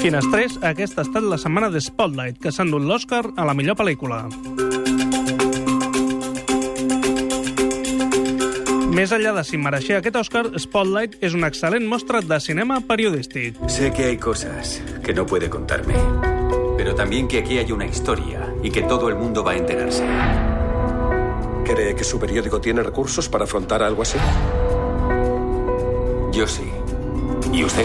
Finestrés, aquesta ha estat la setmana de Spotlight, que s'ha endut l'Oscar a la millor pel·lícula. Més enllà de si mereixia aquest Oscar, Spotlight és una excel·lent mostra de cinema periodístic. Sé que hay cosas que no puede contarme, pero también que aquí hay una historia y que todo el mundo va a enterarse. ¿Cree que su periódico tiene recursos para afrontar algo así? Yo sí. ¿Y usted?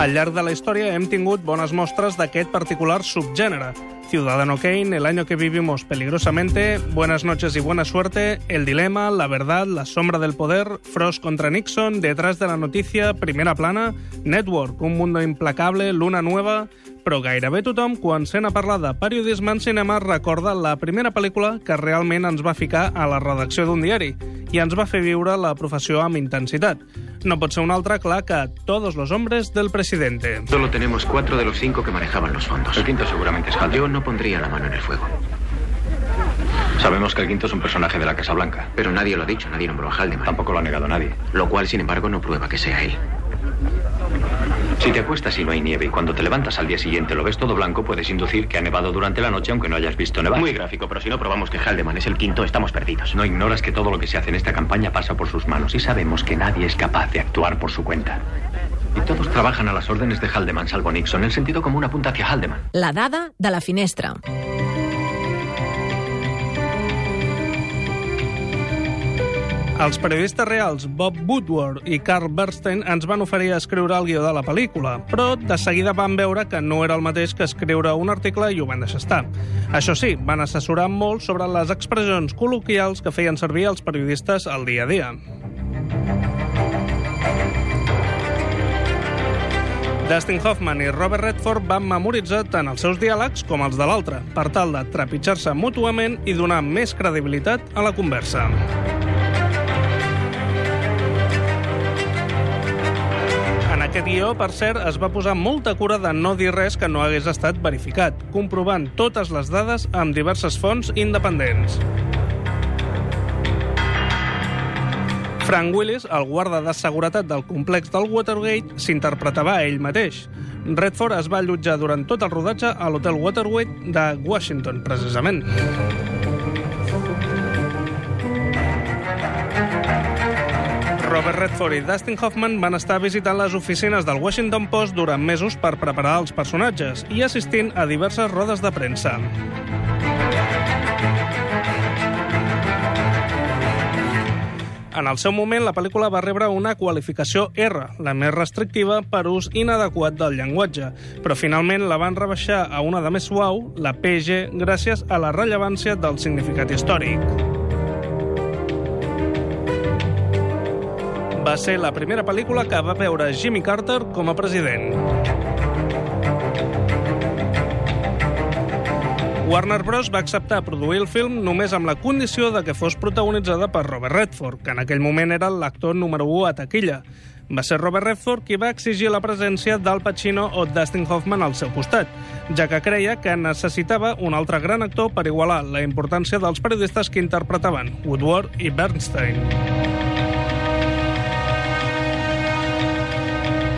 Al llarg de la història hem tingut bones mostres d'aquest particular subgènere. Ciudadano Kane, El año que vivimos peligrosamente, Buenas noches y buena suerte, El dilema, La verdad, La sombra del poder, Frost contra Nixon, Detrás de la noticia, Primera plana, Network, Un mundo implacable, Luna nueva... Però gairebé tothom, quan sent a parlar de periodisme en cinema, recorda la primera pel·lícula que realment ens va ficar a la redacció d'un diari i ens va fer viure la professió amb intensitat. No pot ser un altre clar que Todos los hombres del presidente. Solo tenemos cuatro de los cinco que manejaban los fondos. El quinto seguramente es Haldeman. Yo no pondría la mano en el fuego. Sabemos que el quinto es un personaje de la Casa Blanca. Pero nadie lo ha dicho, nadie nombró a Haldeman. Tampoco lo ha negado nadie. Lo cual, sin embargo, no prueba que sea él. Si te acuestas y no hay nieve y cuando te levantas al día siguiente lo ves todo blanco, puedes inducir que ha nevado durante la noche aunque no hayas visto nevar. Muy gráfico, pero si no probamos que Haldeman es el quinto, estamos perdidos. No ignoras que todo lo que se hace en esta campaña pasa por sus manos y sabemos que nadie es capaz de actuar por su cuenta. Y todos trabajan a las órdenes de Haldeman, salvo Nixon. El sentido común apunta hacia Haldeman. La dada de la finestra. Els periodistes reals Bob Woodward i Carl Bernstein ens van oferir a escriure el guió de la pel·lícula, però de seguida van veure que no era el mateix que escriure un article i ho van deixar estar. Això sí, van assessorar molt sobre les expressions col·loquials que feien servir els periodistes al dia a dia. Dustin Hoffman i Robert Redford van memoritzar tant els seus diàlegs com els de l'altre, per tal de trepitjar-se mútuament i donar més credibilitat a la conversa. Aquest guió, per cert, es va posar molta cura de no dir res que no hagués estat verificat, comprovant totes les dades amb diverses fonts independents. Frank Willis, el guarda de seguretat del complex del Watergate, s'interpretava a ell mateix. Redford es va allotjar durant tot el rodatge a l'hotel Watergate de Washington, precisament. Robert Redford i Dustin Hoffman van estar visitant les oficines del Washington Post durant mesos per preparar els personatges i assistint a diverses rodes de premsa. En el seu moment, la pel·lícula va rebre una qualificació R, la més restrictiva per ús inadequat del llenguatge, però finalment la van rebaixar a una de més suau, la PG, gràcies a la rellevància del significat històric. Va ser la primera pel·lícula que va veure Jimmy Carter com a president. Warner Bros. va acceptar produir el film només amb la condició de que fos protagonitzada per Robert Redford, que en aquell moment era l'actor número 1 a taquilla. Va ser Robert Redford qui va exigir la presència d'Al Pacino o Dustin Hoffman al seu costat, ja que creia que necessitava un altre gran actor per igualar la importància dels periodistes que interpretaven Woodward i Bernstein.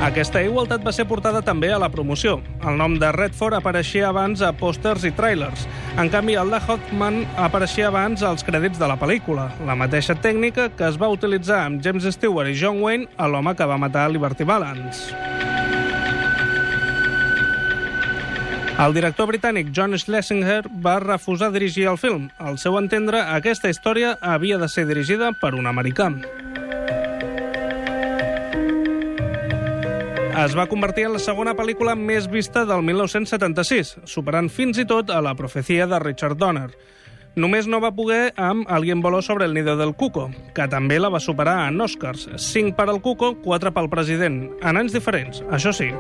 Aquesta igualtat va ser portada també a la promoció. El nom de Redford apareixia abans a pòsters i tràilers. En canvi, el de Hoffman apareixia abans als crèdits de la pel·lícula, la mateixa tècnica que es va utilitzar amb James Stewart i John Wayne a l'home que va matar Liberty Balance. El director britànic John Schlesinger va refusar dirigir el film. Al seu entendre, aquesta història havia de ser dirigida per un americà. Es va convertir en la segona pel·lícula més vista del 1976, superant fins i tot a La profecia de Richard Donner. Només no va poder amb Alguien voló sobre el nido del cuco, que també la va superar en Oscars. 5 per al cuco, 4 pel president, en anys diferents, això sí.